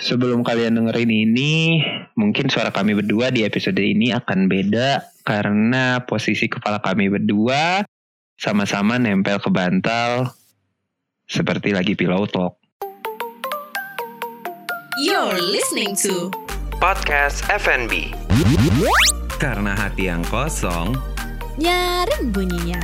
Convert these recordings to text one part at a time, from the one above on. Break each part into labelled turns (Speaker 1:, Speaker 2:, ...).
Speaker 1: sebelum kalian dengerin ini, mungkin suara kami berdua di episode ini akan beda karena posisi kepala kami berdua sama-sama nempel ke bantal seperti lagi pillow talk.
Speaker 2: You're listening to
Speaker 1: Podcast FNB. Karena hati yang kosong
Speaker 2: Nyaring bunyinya.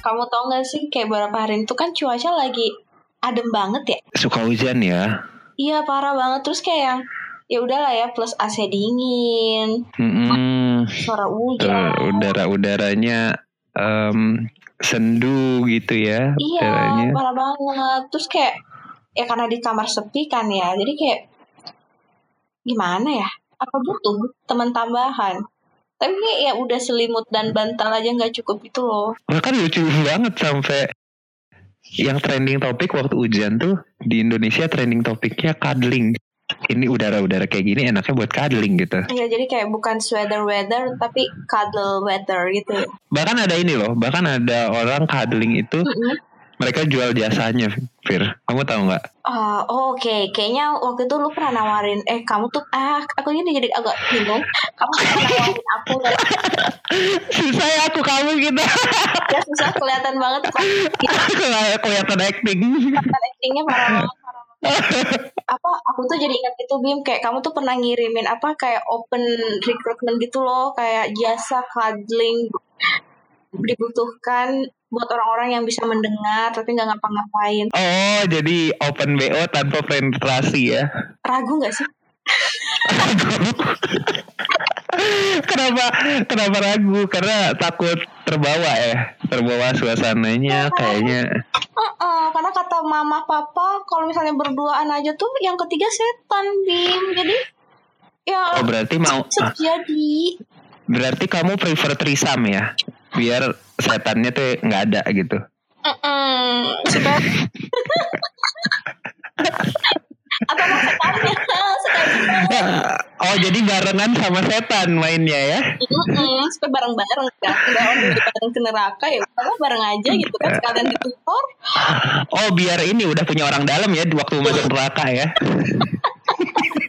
Speaker 3: Kamu tau gak sih kayak beberapa hari itu kan cuaca lagi adem banget ya?
Speaker 1: suka hujan ya.
Speaker 3: Iya parah banget terus kayak yang ya udahlah ya plus AC dingin,
Speaker 1: Mm-mm.
Speaker 3: suara hujan.
Speaker 1: udara-udaranya em, sendu gitu ya.
Speaker 3: Iya
Speaker 1: udaranya.
Speaker 3: parah banget. Terus kayak ya karena di kamar sepi kan ya, jadi kayak gimana ya? Apa butuh teman tambahan? Tapi ya udah selimut dan bantal aja nggak cukup itu loh.
Speaker 1: Bahkan lucu banget sampai yang trending topik waktu hujan tuh di Indonesia trending topiknya cuddling. Ini udara-udara kayak gini enaknya buat cuddling gitu.
Speaker 3: Iya jadi kayak bukan sweater weather tapi cuddle weather gitu.
Speaker 1: Bahkan ada ini loh, bahkan ada orang cuddling itu
Speaker 3: Mm-mm.
Speaker 1: Mereka jual jasanya, Fir. Kamu tahu nggak?
Speaker 3: Ah, oh, oke. Kayaknya waktu itu lu pernah nawarin, eh kamu tuh, ah, aku ini jadi agak bingung. Kamu pernah nawarin aku,
Speaker 1: Susah ya aku kamu gitu.
Speaker 3: ya susah kelihatan banget kok.
Speaker 1: Kelihatan acting.
Speaker 3: Kelihatan actingnya parah banget. parah banget. Apa, aku tuh jadi ingat itu, Bim, kayak kamu tuh pernah ngirimin apa, kayak open recruitment gitu loh, kayak jasa cuddling dibutuhkan buat orang-orang yang bisa mendengar tapi nggak ngapa-ngapain.
Speaker 1: Oh, jadi open BO tanpa penetrasi ya.
Speaker 3: Ragu nggak sih?
Speaker 1: kenapa kenapa ragu? Karena takut terbawa ya, terbawa suasananya kayaknya.
Speaker 3: Heeh, karena kata mama papa kalau misalnya berduaan aja tuh yang ketiga setan bim jadi ya
Speaker 1: Oh berarti mau
Speaker 3: jadi
Speaker 1: berarti kamu prefer trisam ya? Biar setannya tuh nggak ada gitu.
Speaker 3: Supaya
Speaker 1: Oh jadi barengan sama setan mainnya ya?
Speaker 3: Mm-mm, supaya bareng-bareng kan nggak orang bareng ke neraka ya udah bareng aja gitu kan sekalian ditutor
Speaker 1: Oh biar ini udah punya orang dalam ya di waktu masuk neraka ya.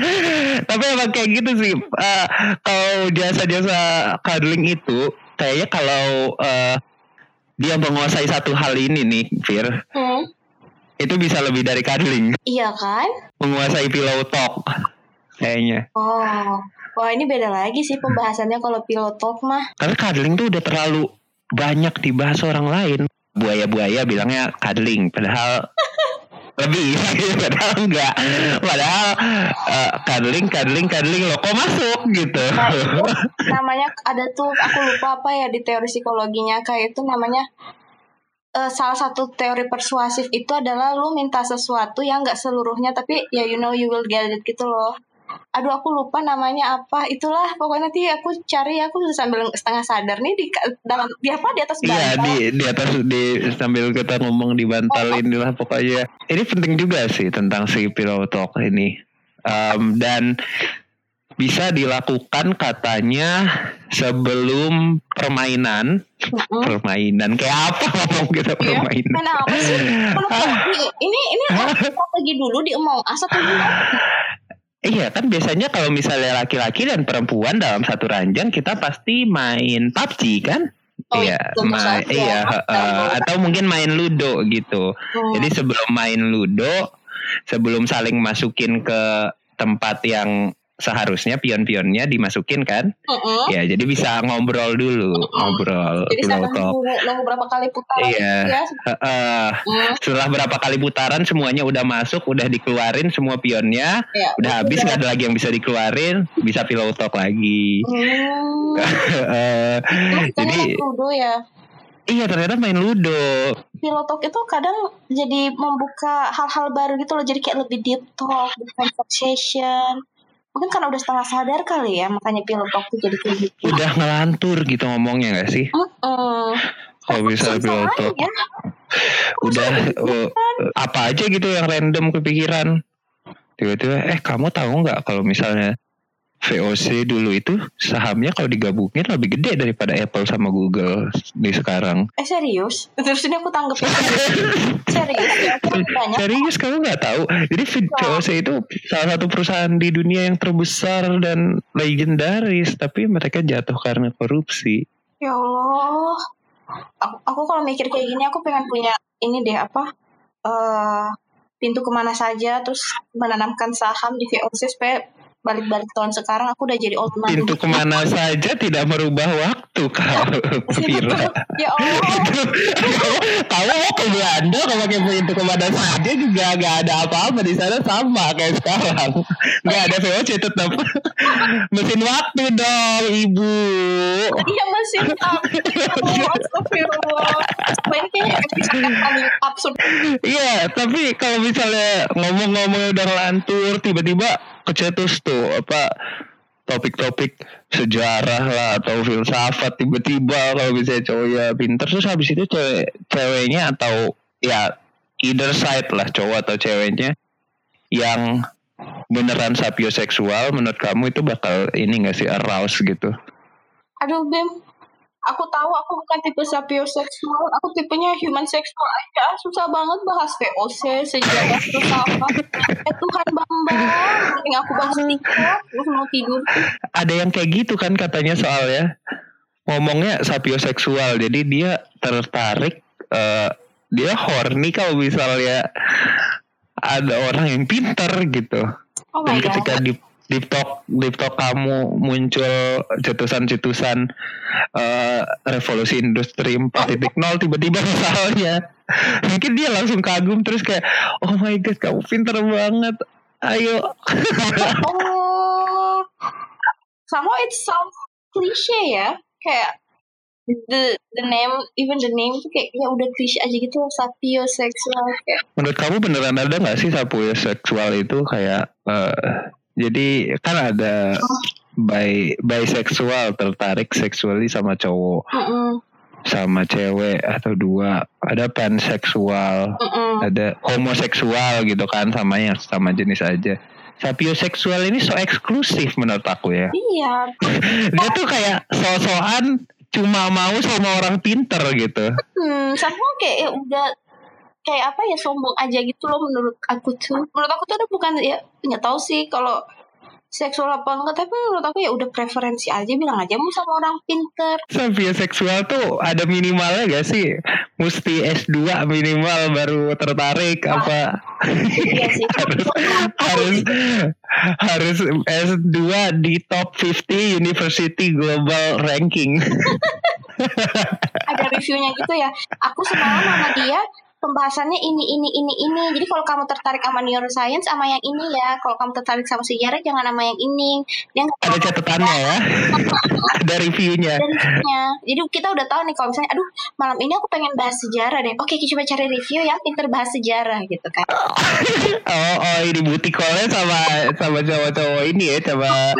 Speaker 1: Tapi emang kayak gitu sih. Eh, kalau jasa-jasa cuddling itu kayaknya kalau eh, dia menguasai satu hal ini nih, Fir,
Speaker 3: Hmm,
Speaker 1: itu bisa lebih dari cuddling.
Speaker 3: iya kan
Speaker 1: Menguasai pillow talk kayaknya.
Speaker 3: oh wah ini beda lagi sih pembahasannya kalau pilot talk mah
Speaker 1: Karena cuddling tuh udah terlalu banyak dibahas orang lain. Buaya-buaya bilangnya cuddling, padahal lebih padahal enggak. Padahal eh, cuddling cuddling cuddling lo kok masuk? Gitu.
Speaker 3: Nah, itu namanya ada tuh aku lupa apa ya di teori psikologinya. Kayak itu namanya eh, salah satu teori persuasif itu adalah lu minta sesuatu yang nggak seluruhnya tapi ya you know you will get it gitu loh. Aduh aku lupa namanya apa. Itulah pokoknya nanti aku cari aku sambil setengah sadar nih di dalam di apa di atas
Speaker 1: Iya
Speaker 3: bantal.
Speaker 1: di di atas di sambil kita ngomong di bantal inilah pokoknya ini penting juga sih tentang si pillow talk ini Em, dan bisa dilakukan katanya sebelum permainan
Speaker 3: Mm-mm.
Speaker 1: permainan kayak apa ngomong kita
Speaker 3: Iya.
Speaker 1: permainan
Speaker 3: Main apa sih? Ini ini ini strategi dulu di Among Us atau gimana?
Speaker 1: Iya kan biasanya kalau misalnya laki-laki dan perempuan dalam satu ranjang kita pasti main PUBG kan?
Speaker 3: Oh,
Speaker 1: iya, ma-
Speaker 3: maksudnya.
Speaker 1: iya, eh, atau mungkin main Ludo gitu.
Speaker 3: Hmm.
Speaker 1: Jadi sebelum main Ludo, sebelum saling masukin ke tempat yang seharusnya pion-pionnya dimasukin kan?
Speaker 3: Mm-mm.
Speaker 1: Ya, jadi bisa ngobrol dulu, ngobrol,
Speaker 3: Jadi
Speaker 1: pillow
Speaker 3: sampai
Speaker 1: talk.
Speaker 3: nunggu, nunggu berapa kali putaran
Speaker 1: Iya. Heeh.
Speaker 3: Hmm.
Speaker 1: setelah berapa kali putaran semuanya udah masuk, udah dikeluarin semua pionnya,
Speaker 3: Ya,
Speaker 1: udah habis nggak ada lagi yang bisa dikeluarin, bisa pillow talk lagi.
Speaker 3: Hmm. Jadi ludo ya.
Speaker 1: iya ternyata main ludo.
Speaker 3: Pilotok itu kadang jadi membuka hal-hal baru gitu loh. Jadi kayak lebih deep talk, deep conversation. Mungkin karena udah setengah sadar kali ya, makanya pilotok tuh jadi kayak gitu.
Speaker 1: Udah ngelantur gitu ngomongnya gak sih?
Speaker 3: Mm-mm.
Speaker 1: Kalau bisa pillow talk.
Speaker 3: ya.
Speaker 1: Udah apa aja gitu yang random kepikiran. Tiba-tiba eh kamu tahu nggak kalau misalnya VOC dulu itu sahamnya kalau digabungin lebih gede daripada Apple sama Google di sekarang.
Speaker 3: Eh serius? Terus ini aku tanggepin serius. Banyak.
Speaker 1: Serius kamu nggak tahu? Jadi VOC itu salah satu perusahaan di dunia yang terbesar dan legendaris, tapi mereka jatuh karena korupsi.
Speaker 3: Ya Allah. Aku, aku kalau mikir kayak gini aku pengen punya ini deh apa? eh pintu ke mana saja terus menanamkan saham di VOC supaya balik-balik tahun sekarang aku udah jadi old man.
Speaker 1: Pintu ke mana saja tidak merubah waktu kalau Vira.
Speaker 3: Ya Allah.
Speaker 1: Kamu mau ke Belanda kalau pakai pintu ke mana saja juga nggak ada apa-apa di sana sama kayak sekarang. Nggak ada VOC tetap. Mesin waktu dong ibu.
Speaker 3: Iya Astagfirullah. Kayaknya episode yang paling absurd.
Speaker 1: Iya, tapi kalau misalnya ngomong-ngomong udah ngelantur, tiba-tiba kecetus tuh apa topik-topik sejarah lah atau filsafat tiba-tiba kalau misalnya cowoknya pinter terus habis itu cewek ceweknya atau ya either side lah cowok atau ceweknya yang beneran sapioseksual menurut kamu itu bakal ini gak sih arouse gitu?
Speaker 3: Aduh Bim, aku tahu aku bukan tipe sapioseksual, aku tipenya human seksual aja. Susah banget bahas VOC, sejarah, filsafat. Eh Tuhan Bamba, mending aku bahas TikTok, terus mau tidur.
Speaker 1: ada yang kayak gitu kan katanya soalnya ngomongnya sapioseksual jadi dia tertarik eh, dia horny kalau misalnya ada orang yang pinter gitu
Speaker 3: Oh my
Speaker 1: dan ketika
Speaker 3: god.
Speaker 1: di di talk kamu muncul cetusan-cetusan eh, revolusi industri 4.0 tiba-tiba misalnya mungkin dia langsung kagum terus kayak oh my god kamu pinter banget. Ayo.
Speaker 3: Oh, somehow it sounds cliche ya, kayak the the name, even the name tuh kayak ya udah cliche aja gitu loh, sapioseksual kayak.
Speaker 1: Menurut kamu beneran ada nggak sih sapu seksual itu kayak eh, jadi kan ada bi bisexual tertarik seksuali sama cowok.
Speaker 3: Mm-mm,
Speaker 1: sama cewek atau dua. Ada panseksual
Speaker 3: mm-mm.
Speaker 1: ada homoseksual gitu kan sama yang sama jenis aja. Sapioseksual ini so eksklusif menurut aku ya.
Speaker 3: Iya,
Speaker 1: dia tuh kayak so-soan cuma mau sama orang pinter gitu.
Speaker 3: Hmm, somehow kayak ya udah kayak apa ya sombong aja gitu loh menurut aku tuh. Menurut aku tuh udah bukan ya nggak tahu sih kalau seksual apa enggak tapi menurut aku ya udah preferensi aja bilang aja mau sama orang pinter
Speaker 1: Sapioseksual tuh ada minimalnya gak sih? Mesti S2 minimal baru tertarik apa?
Speaker 3: iya sih
Speaker 1: harus harus harus S2 di top 50 University Global Ranking.
Speaker 3: ada reviewnya gitu ya aku semalam sama dia pembahasannya ini ini ini ini jadi kalau kamu tertarik sama neuroscience sama yang ini ya kalau kamu tertarik sama sejarah jangan sama yang ini dia nggak
Speaker 1: Ada catatannya ya. Ada reviewnya.
Speaker 3: jadi kita udah tahu nih kalau misalnya aduh malam ini aku pengen bahas sejarah deh oke kita coba cari review yang pinter bahas sejarah gitu kan
Speaker 1: Oh, oh ini booty call-nya sama sama cowok-cowok ini ya, sama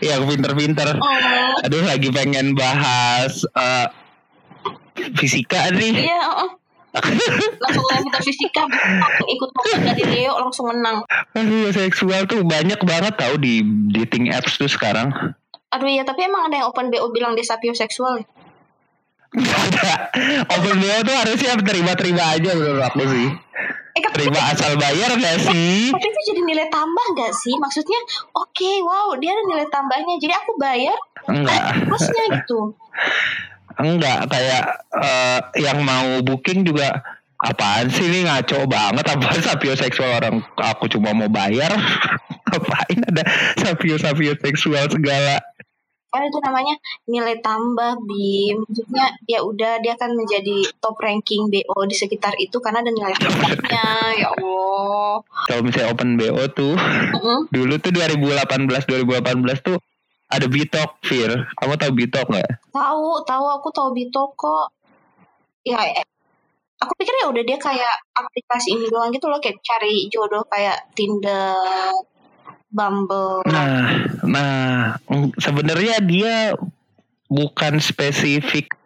Speaker 1: yang pinter-pinter.
Speaker 3: oh
Speaker 1: Aduh lagi pengen bahas eh, fisika nih.
Speaker 3: iya oh. Langsung kita fisika ikut lomba Galileo langsung menang
Speaker 1: Aduh seksual tuh banyak banget tau di dating apps tuh sekarang.
Speaker 3: aduh iya tapi emang ada yang open bo bilang dia sapioseksual ya?
Speaker 1: Open BO tuh harusnya terima-terima aja menurut aku sih.
Speaker 3: eh
Speaker 1: Terima asal bayar gak sih?
Speaker 3: Tapi itu jadi nilai tambah gak sih? Maksudnya, oke, wow, dia ada nilai tambahnya. Jadi aku bayar
Speaker 1: Enggak.
Speaker 3: plusnya gitu.
Speaker 1: Enggak kayak eh, yang mau booking juga apaan sih ini ngaco banget apa sapioseksual orang aku cuma mau bayar ngapain ada sapio sapio seksual segala
Speaker 3: Kan itu namanya nilai tambah BIM. Maksudnya ya udah dia akan menjadi top ranking BO di sekitar itu karena ada nilai tambahnya. Ya Allah.
Speaker 1: kalau misalnya open BO tuh
Speaker 3: Mm-mm.
Speaker 1: dulu tuh 2018 2018 tuh ada Bitok Fir kamu tahu Bitok nggak
Speaker 3: Tahu, tahu aku tahu Bito kok. Ya, eh, aku pikir ya udah dia kayak aplikasi ini doang gitu loh kayak cari jodoh kayak Tinder, Bumble.
Speaker 1: Nah, nah, mm, sebenarnya dia bukan spesifik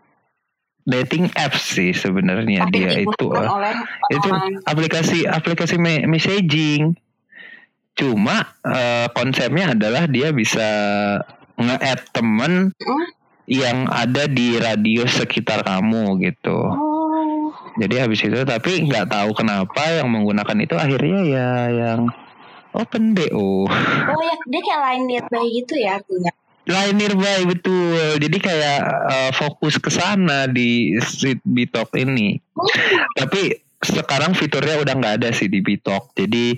Speaker 1: dating apps sih sebenarnya dia itu. eh.
Speaker 3: oleh
Speaker 1: itu aplikasi aplikasi me- messaging. Cuma eh, konsepnya adalah dia bisa nge-add temen
Speaker 3: Hmm?
Speaker 1: yang ada di radius sekitar kamu gitu.
Speaker 3: Oh,
Speaker 1: Jadi habis itu tapi nggak tahu kenapa yang menggunakan itu akhirnya ya yang open BO.
Speaker 3: oh ya dia kayak line nearby gitu ya artinya.
Speaker 1: Line nearby betul. Jadi kayak eh, fokus ke sana di Street Bitok ini. Tapi sekarang fiturnya udah nggak ada sih di Bitok. Jadi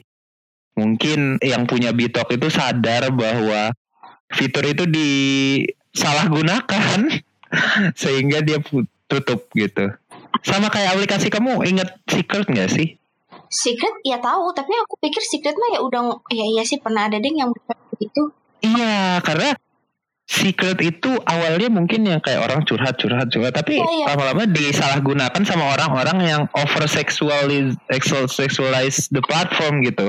Speaker 1: mungkin yang punya Bitok itu sadar bahwa fitur itu disalahgunakan sehingga dia tutup gitu. Sama kayak aplikasi kamu inget Secret nggak sih?
Speaker 3: Secret ya tahu, tapi aku pikir Secret mah ya udah ya iya sih pernah ada deh yang gitu.
Speaker 1: Iya, karena secret itu awalnya mungkin yang kayak orang curhat curhat curhat tapi
Speaker 3: Iya, iya.
Speaker 1: lama-lama disalahgunakan sama orang-orang yang over sexualize sexualize the platform gitu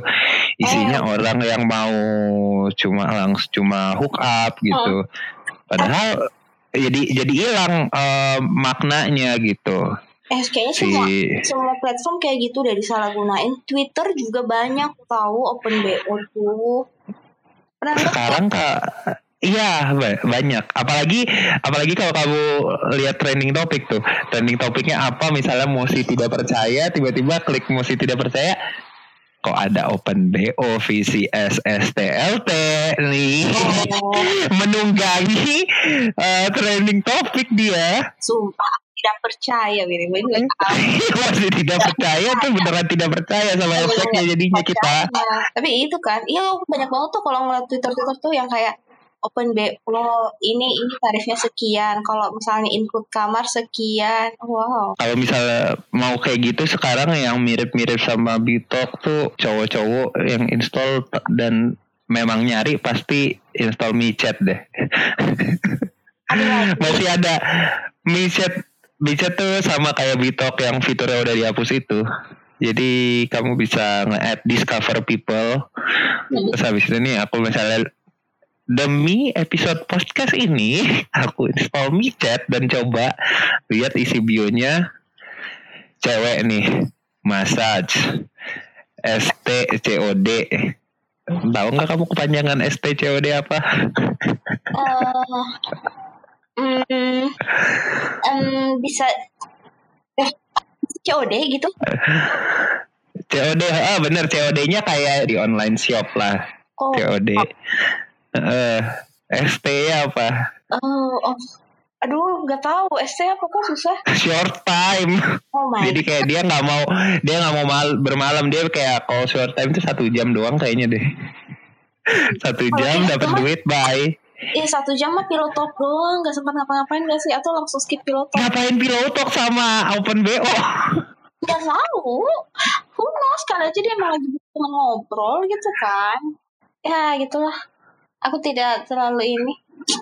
Speaker 1: isinya
Speaker 3: Oh.
Speaker 1: orang yang mau cuma langsung cuma hook up gitu padahal jadi jadi hilang eh, maknanya gitu
Speaker 3: Eh kayaknya
Speaker 1: si
Speaker 3: semua semua platform kayak gitu udah disalahgunain. Twitter juga banyak tahu open BO tuh. Pernah
Speaker 1: sekarang kak Iya ba- banyak. Apalagi apalagi kalau kamu lihat trending topik tuh. Trending topiknya apa? Misalnya Mosi tidak percaya, tiba-tiba klik Mosi tidak percaya. Kok ada open BO VCS STLT nih
Speaker 3: Oh,
Speaker 1: menunggangi eh, trending topik dia.
Speaker 3: sumpah tidak percaya nggak tahu.
Speaker 1: Masih tidak percaya tuh beneran tidak percaya sama efeknya jadinya kita.
Speaker 3: Tapi itu kan, iya banyak banget tuh kalau ngeliat Twitter Twitter tuh yang kayak open BO ini ini tarifnya sekian. Kalau misalnya include kamar sekian. Wow.
Speaker 1: Kalau misalnya mau kayak gitu sekarang yang mirip-mirip sama Bitok tuh cowok-cowok yang install dan memang nyari pasti install micet deh. Masih ada micet micet tuh sama kayak Bitok yang fiturnya udah dihapus itu. Jadi kamu bisa nge-add discover people. Terus habis itu nih aku misalnya demi episode podcast ini aku install micet dan coba lihat isi bionya. Cewek nih massage. STCOD tahu nggak kamu kepanjangan STCOD apa?
Speaker 3: Eh, hmm, em, bisa eh COD gitu?
Speaker 1: COD ah bener COD-nya kayak di online shop lah.
Speaker 3: Oh
Speaker 1: COD eh ST apa?
Speaker 3: Oh, oh. aduh nggak tahu. ST apa kok susah?
Speaker 1: Short time.
Speaker 3: Oh my
Speaker 1: jadi kayak dia nggak mau dia nggak mau mal, bermalam. Dia kayak kalau short time itu satu jam doang kayaknya deh. Satu jam dapat duit bye.
Speaker 3: Iya satu jam mah pilot talk doang. Nggak sempat ngapa-ngapain gak sih? Atau langsung skip pilot talk?
Speaker 1: Ngapain pilotok sama open bo
Speaker 3: nggak tahu. Who knows? Kali aja dia emang lagi teman ngobrol gitu kan. Ya gitulah aku tidak terlalu ini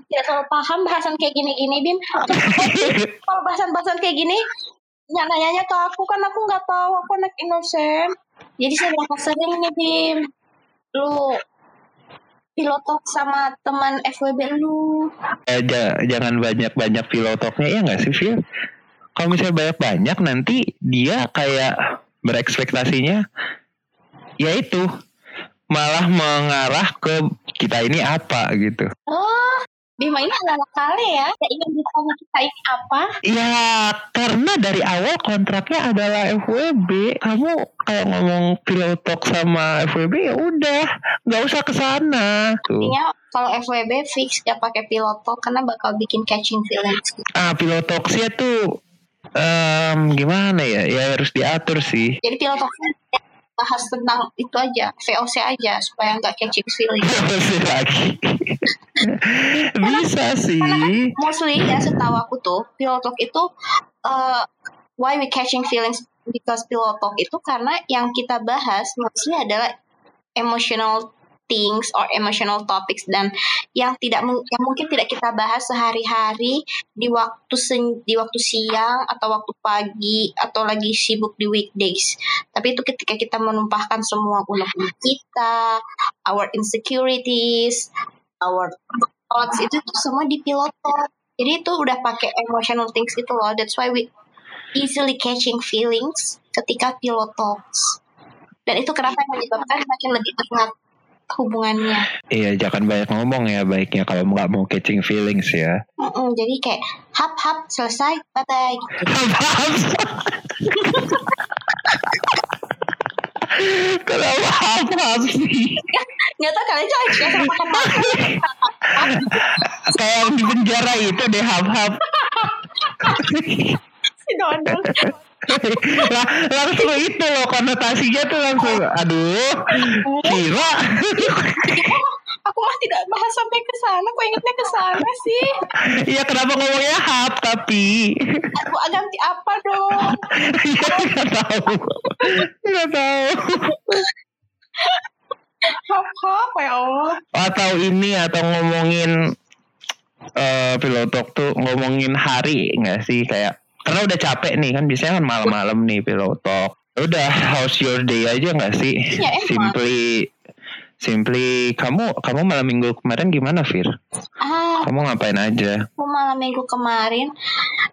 Speaker 3: tidak terlalu paham bahasan kayak gini-gini Bim. Kalau bahasan-bahasan kayak gini ya nanyanya ke aku kan aku nggak tahu aku anak inosen jadi saya bakal sering nih Bim. Lu pilotok sama teman FWB lu.
Speaker 1: Eh, ja- jangan banyak-banyak pilotoknya ya nggak sih Phil? Kalau misalnya banyak-banyak nanti dia kayak berekspektasinya ya itu malah mengarah ke kita ini apa gitu.
Speaker 3: oh Bima ini adalah kali ya ya ingin ditanya kita ini apa
Speaker 1: Ya karena dari awal kontraknya adalah FWB, kamu kayak ngomong pilotok sama FWB ya udah nggak usah ke sana. Tuh.
Speaker 3: Intinya kalau FWB fix gak pakai pilot talk karena bakal bikin catching feelings.
Speaker 1: Ah pilotoksnya tuh em, gimana ya? Ya harus diatur sih.
Speaker 3: Jadi pilot talk bahas tentang itu aja, VOC aja supaya nggak catching feelings.
Speaker 1: Masih lagi. Bisa sih.
Speaker 3: Mostly ya setahu aku tuh pilot talk itu uh, why we catching feelings because pilot talk itu karena yang kita bahas mostly adalah emotional things or emotional topics dan yang tidak yang mungkin tidak kita bahas sehari-hari di waktu sen- di waktu siang atau waktu pagi atau lagi sibuk di weekdays. Tapi itu ketika kita menumpahkan semua unek-unek kita, our insecurities, our thoughts itu semua di pilot. Jadi itu udah pakai emotional things itu loh. That's why we easily catching feelings ketika pilot talks. Dan itu kenapa yang menyebabkan makin lebih erat hubungannya.
Speaker 1: Iya, jangan banyak ngomong ya baiknya kalau nggak mau catching feelings ya.
Speaker 3: Mm-mm, jadi kayak hap hap selesai bye bye gitu.
Speaker 1: Kenapa hap-hap sih?
Speaker 3: Nggak tahu kalian coba ya sama makan.
Speaker 1: Kayak di penjara itu deh hap-hap.
Speaker 3: si dodol.
Speaker 1: lah, langsung itu loh konotasinya tuh langsung aduh kira
Speaker 3: Aku mah tidak bahas sampai ke sana. Kok ingetnya ke sana sih?
Speaker 1: Iya kenapa ngomongnya hap tapi
Speaker 3: Aku ganti apa dong?
Speaker 1: Iya nggak tahu nggak tahu
Speaker 3: Hap hap ya Allah.
Speaker 1: atau ini atau ngomongin eh pilotok tuh ngomongin hari nggak sih kayak karena udah capek nih kan biasanya kan malam-malam nih pilotok udah how's your day aja nggak sih
Speaker 3: Ya, emang.
Speaker 1: simply simply kamu kamu malam minggu kemarin gimana Fir
Speaker 3: Ah,
Speaker 1: kamu ngapain aja
Speaker 3: aku malam minggu kemarin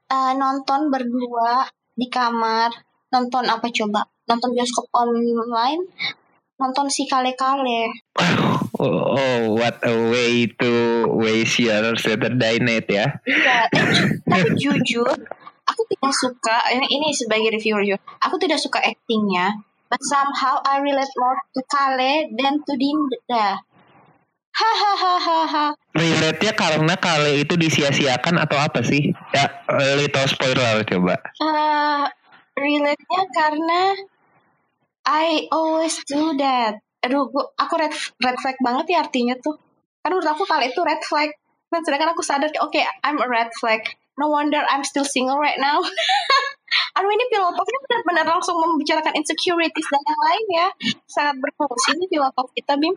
Speaker 3: eh, nonton berdua di kamar. Nonton apa coba? Nonton bioskop online. Nonton si kale kale.
Speaker 1: oh, oh what a way to waste your Saturday night ya
Speaker 3: Iya, eh, tapi jujur, aku tidak suka. Ini, ini sebagai reviewer. Aku tidak suka actingnya. But somehow I relate more to Kale than to Dinda. Hahaha.
Speaker 1: relate-nya karena kali itu disia-siakan atau apa sih ya little spoiler coba
Speaker 3: Eh, relate-nya karena I always do that. Aduh, gua, aku red red flag banget ya artinya tuh. Kan menurut aku Kale itu red flag. Dan sedangkan aku sadar, oke, I'm a red flag. No wonder I'm still single right now. Aduh ini pilotoknya benar-benar langsung membicarakan insecurities dan yang lain ya. Sangat berfungsi ini pilotok kita, Bim.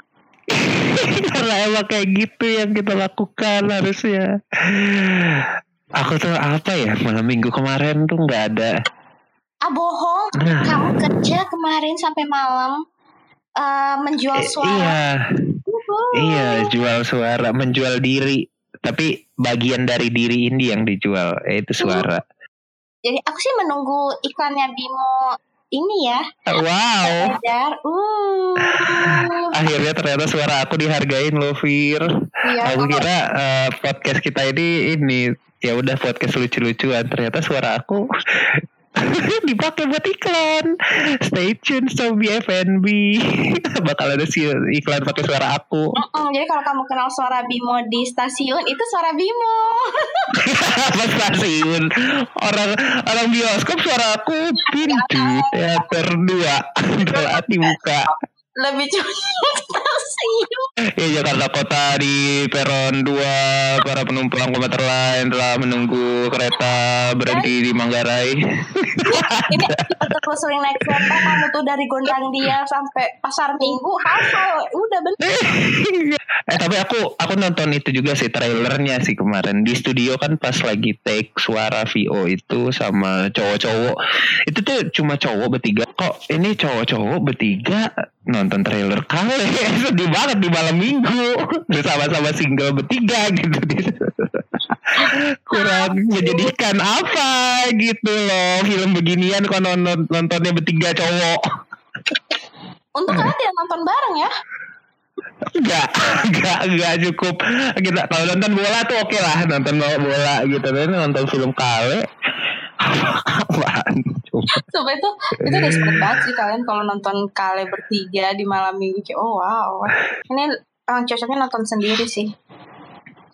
Speaker 1: karena emang kayak gitu yang kita lakukan harusnya aku tuh apa ya malam minggu kemarin tuh nggak ada
Speaker 3: Ah bohong,
Speaker 1: Nah.
Speaker 3: kamu kerja kemarin sampai malam eh, menjual
Speaker 1: Eh,
Speaker 3: suara.
Speaker 1: iya
Speaker 3: Uhuh.
Speaker 1: iya jual suara menjual diri tapi bagian dari diri ini yang dijual yaitu suara
Speaker 3: Jadi aku sih menunggu iklannya Bimo ini ya.
Speaker 1: wow
Speaker 3: Beredar. Uh.
Speaker 1: akhirnya ternyata suara aku dihargain loh Fir
Speaker 3: Iya,
Speaker 1: aku kira eh, podcast kita ini ini ya udah podcast lucu-lucuan ternyata suara aku dipakai buat iklan. Stay tune Sobi FNB bakal ada si iklan pakai suara aku.
Speaker 3: Mm-mm, jadi kalau kamu kenal suara Bimo di stasiun itu suara Bimo.
Speaker 1: apa stasiun. Orang orang bioskop suara aku pintu teater dua. Telah dibuka
Speaker 3: Lebih cocok stasiun.
Speaker 1: Ya Jakarta Kota di peron 2 para penumpang komuter lain telah menunggu kereta berhenti di Manggarai.
Speaker 3: Ini kita sering naik kereta kamu tuh dari Gondang Dia sampai Pasar Minggu hafal. Udah bener.
Speaker 1: eh tapi aku aku nonton itu juga sih trailernya sih kemarin. Di studio kan pas lagi take suara VO itu sama cowok-cowok. Itu tuh cuma cowok bertiga. Kok ini cowok-cowok bertiga nonton trailer kali? Sedih banget di malam minggu. Bersama-sama single bertiga gitu. Kurang menjadikan apa gitu loh. Film beginian kok nonton nontonnya bertiga cowok.
Speaker 3: Untuk kalian tidak nonton bareng ya?
Speaker 1: Enggak, enggak, enggak cukup. Kita kalau nonton bola tuh oke lah, nonton bola gitu. Tapi nonton film kale apaan? Coba
Speaker 3: itu itu desperate banget sih kalian kalau nonton kale bertiga di malam minggu kayak oh wow. Ini emang cocoknya nonton sendiri sih.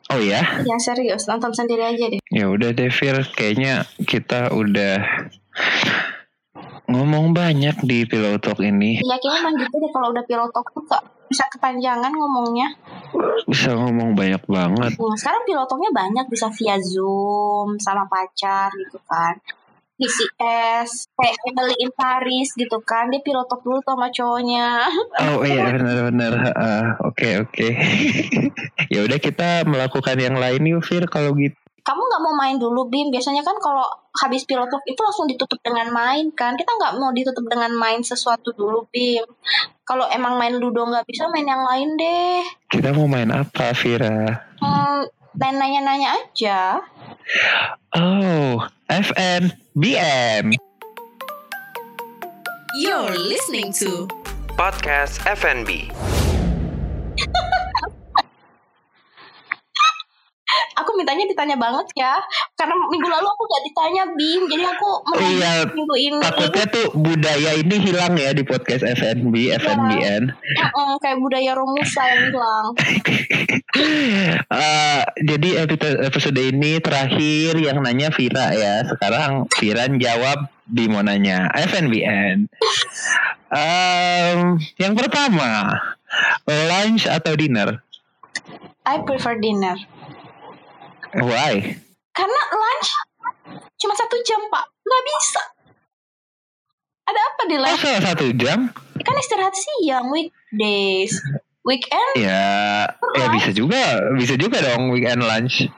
Speaker 1: Oh ya,
Speaker 3: Yang serius nonton sendiri aja deh.
Speaker 1: ya udah deh Fir, kayaknya kita udah ngomong banyak di Pillow Talk ini.
Speaker 3: Ya kayaknya emang gitu deh kalau udah pilotok tuh bisa kepanjangan ngomongnya.
Speaker 1: Bisa ngomong banyak banget.
Speaker 3: Nah, sekarang pilotoknya banyak bisa via Zoom sama pacar gitu kan. PCS, kayak Emily in Paris gitu kan. Dia pilotok dulu tuh sama cowoknya.
Speaker 1: Oh iya benar-benar. Heeh, Oke oke. ya udah kita melakukan yang lain yuk Fir kalau gitu.
Speaker 3: Kamu nggak mau main dulu, Bim? Biasanya kan kalau habis pilotok itu langsung ditutup dengan main kan. Kita nggak mau ditutup dengan main sesuatu dulu, Bim. Kalau emang main Ludo nggak bisa, main yang lain deh.
Speaker 1: Kita mau main apa Vira?
Speaker 3: Hmm, main nanya-nanya aja.
Speaker 1: Oh, FN BM.
Speaker 2: You're listening to
Speaker 4: Podcast FNB.
Speaker 3: mintanya ditanya banget ya. Karena minggu lalu aku gak ditanya Bim, jadi aku menunggu
Speaker 1: Iya,
Speaker 3: minggu ini.
Speaker 1: Takutnya tuh budaya ini hilang ya di podcast FNB, FNBN.
Speaker 3: Heeh, kayak budaya Romusa yang hilang.
Speaker 1: Eh, jadi episode, ini terakhir yang nanya Vira ya. Sekarang Vira jawab di mau nanya FNBN. Em, yang pertama, lunch atau dinner?
Speaker 3: I prefer dinner.
Speaker 1: Why?
Speaker 3: Karena lunch cuma satu jam pak, nggak bisa. Ada apa di
Speaker 1: Oh,
Speaker 3: lunch?
Speaker 1: salah satu jam?
Speaker 3: Kan istirahat siang, weekdays, weekend,
Speaker 1: Ya, ya bisa juga, bisa juga dong weekend lunch.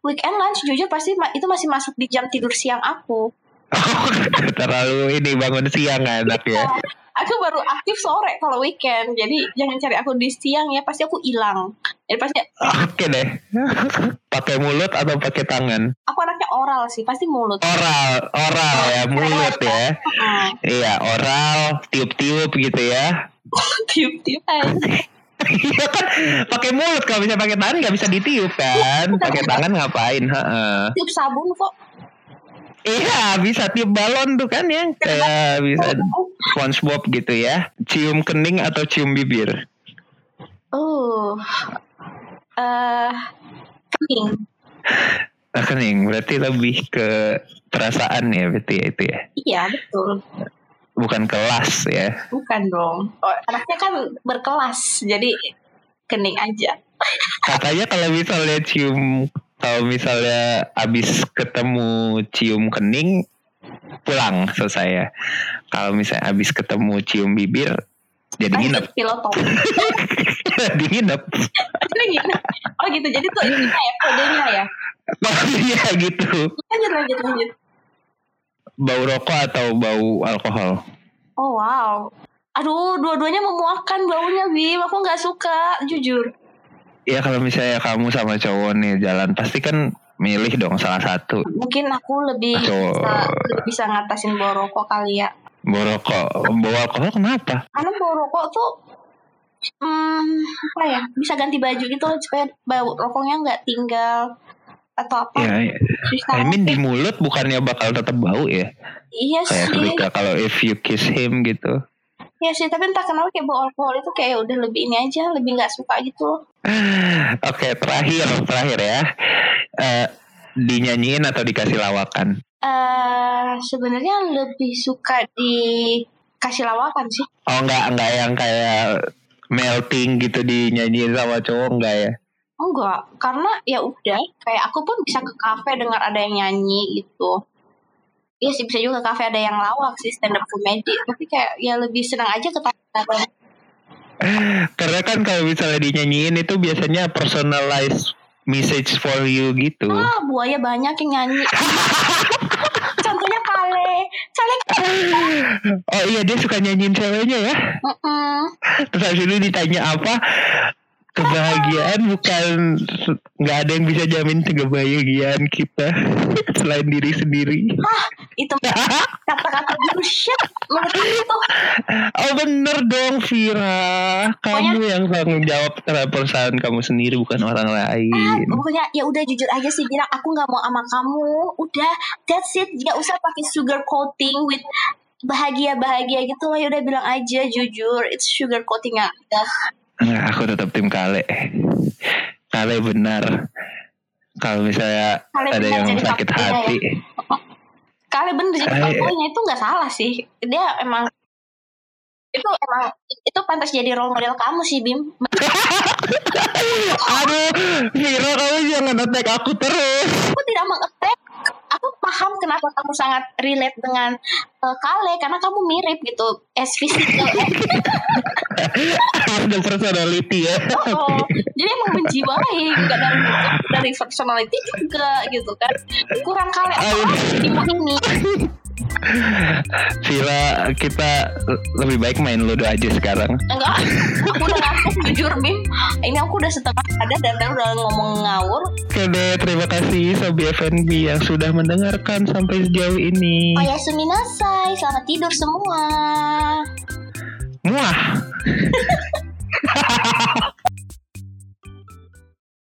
Speaker 3: weekend lunch jujur pasti itu masih masuk di jam tidur siang aku.
Speaker 1: Oh, terlalu ini bangun siang enak ya.
Speaker 3: Aku baru aktif sore kalau weekend, jadi jangan cari aku di siang ya, pasti aku hilang. Jadi pasti
Speaker 1: Oke deh. Pakai mulut atau pakai tangan?
Speaker 3: aku anaknya oral sih, pasti mulut.
Speaker 1: Oral, oral ya, mulut ya.
Speaker 3: Hmm.
Speaker 1: Iya, oral, tiup-tiup gitu ya.
Speaker 3: Tiup-tiup aja.
Speaker 1: Iya kan, pakai mulut kalau bisa pakai tangan nggak bisa ditiup kan? Pakai tangan ngapain? Heeh.
Speaker 3: Tiup sabun kok.
Speaker 1: Iya, bisa tiup balon tuh kan ya, kayak bisa SpongeBob gitu ya. Cium kening atau cium bibir?
Speaker 3: Oh. Eh kening.
Speaker 1: Nah, kening berarti lebih ke perasaan ya berarti ya itu ya.
Speaker 3: Iya, betul.
Speaker 1: Bukan kelas ya.
Speaker 3: Bukan dong. Oh, anaknya kan berkelas, jadi kening aja.
Speaker 1: Katanya kalau misalnya cium kalau misalnya abis ketemu cium kening pulang selesai ya. Kalau misalnya abis ketemu cium bibir jadi nginep. Jadi nginep.
Speaker 3: Jadi gini. Oh gitu, jadi tuh ininya ya, kodenya ya.
Speaker 1: Oh iya gitu.
Speaker 3: Lanjut, lanjut, lanjut.
Speaker 1: Bau rokok atau bau alkohol?
Speaker 3: Oh wow. Aduh, dua-duanya memuakan baunya, Bim. Aku nggak suka, jujur.
Speaker 1: Ya kalau misalnya kamu sama cowok nih jalan pasti kan milih dong salah satu.
Speaker 3: Mungkin aku lebih
Speaker 1: Cowok.
Speaker 3: bisa, lebih bisa ngatasin rokok kali ya.
Speaker 1: Bau rokok, bau alkohol kenapa?
Speaker 3: Karena rokok tuh hmm, apa ya bisa ganti baju gitu loh, supaya bau rokoknya nggak tinggal atau apa
Speaker 1: Ya, ya. I mean di mulut bukannya bakal tetap bau ya?
Speaker 3: iya
Speaker 1: Kayak
Speaker 3: sih
Speaker 1: kalau if you kiss him gitu.
Speaker 3: Iya sih tapi entah kenapa kayak bau alkohol itu kayak udah lebih ini aja lebih nggak suka gitu
Speaker 1: Oke terakhir terakhir ya. Eh, dinyanyiin atau dikasih lawakan?
Speaker 3: eh sebenarnya lebih suka dikasih lawakan sih
Speaker 1: Oh enggak enggak yang kayak melting gitu dinyanyiin sama cowok enggak ya?
Speaker 3: enggak karena ya udah kayak aku pun bisa ke kafe dengar ada yang nyanyi gitu Iya sih bisa juga kafe ada yang lawak sih stand up comedy tapi kayak ya lebih senang aja ketawa
Speaker 1: Karena kan kalau misalnya dinyanyiin itu biasanya personalized message for you gitu.
Speaker 3: ah buaya banyak yang nyanyi contohnya kale kale
Speaker 1: Oh iya dia suka nyanyiin ceweknya ya. Terus habis itu ditanya apa? Kebahagiaan bukan nggak ada yang bisa jamin kebahagiaan kita selain diri sendiri.
Speaker 3: Itu kata-kata bullshit menurut aku itu?
Speaker 1: Oh bener dong Vira. Kamu yang tanggung jawab terhadap perusahaan kamu sendiri Bukan orang lain.
Speaker 3: Pokoknya ya udah jujur aja sih bilang aku nggak mau sama kamu. Udah that's it. Nggak usah pakai sugar coating with bahagia bahagia gitu loh. Ya udah bilang aja jujur. It's sugar coating ya
Speaker 1: Enggak, Aku tetap tim Kale. Kale benar. Kalau misalnya
Speaker 3: Kale
Speaker 1: ada yang sakit
Speaker 3: fuckboy ya. Kali bener jadi fuckboynya itu nggak salah sih. Dia emang itu emang itu pantas jadi role model kamu sih Bim.
Speaker 1: Aduh Vira kamu jangan attack aku terus.
Speaker 3: Aku tidak aku paham kenapa kamu sangat relate dengan eh, Kale karena kamu mirip gitu as physical.
Speaker 1: Ada personality ya.
Speaker 3: Oh, jadi emang menjiwai nggak dari dari personality juga gitu kan. Kurang Kale. Apa ini
Speaker 1: Vira kita lebih baik main ludo aja sekarang.
Speaker 3: Enggak. Aku udah ngantuk jujur Bim. Ini aku udah setengah ada dan tadi udah ngomong ngawur.
Speaker 1: Oke deh terima kasih Sobi FNB yang sudah mendengarkan sampai sejauh ini.
Speaker 3: Oh ya suminasai selamat tidur semua.
Speaker 1: Muah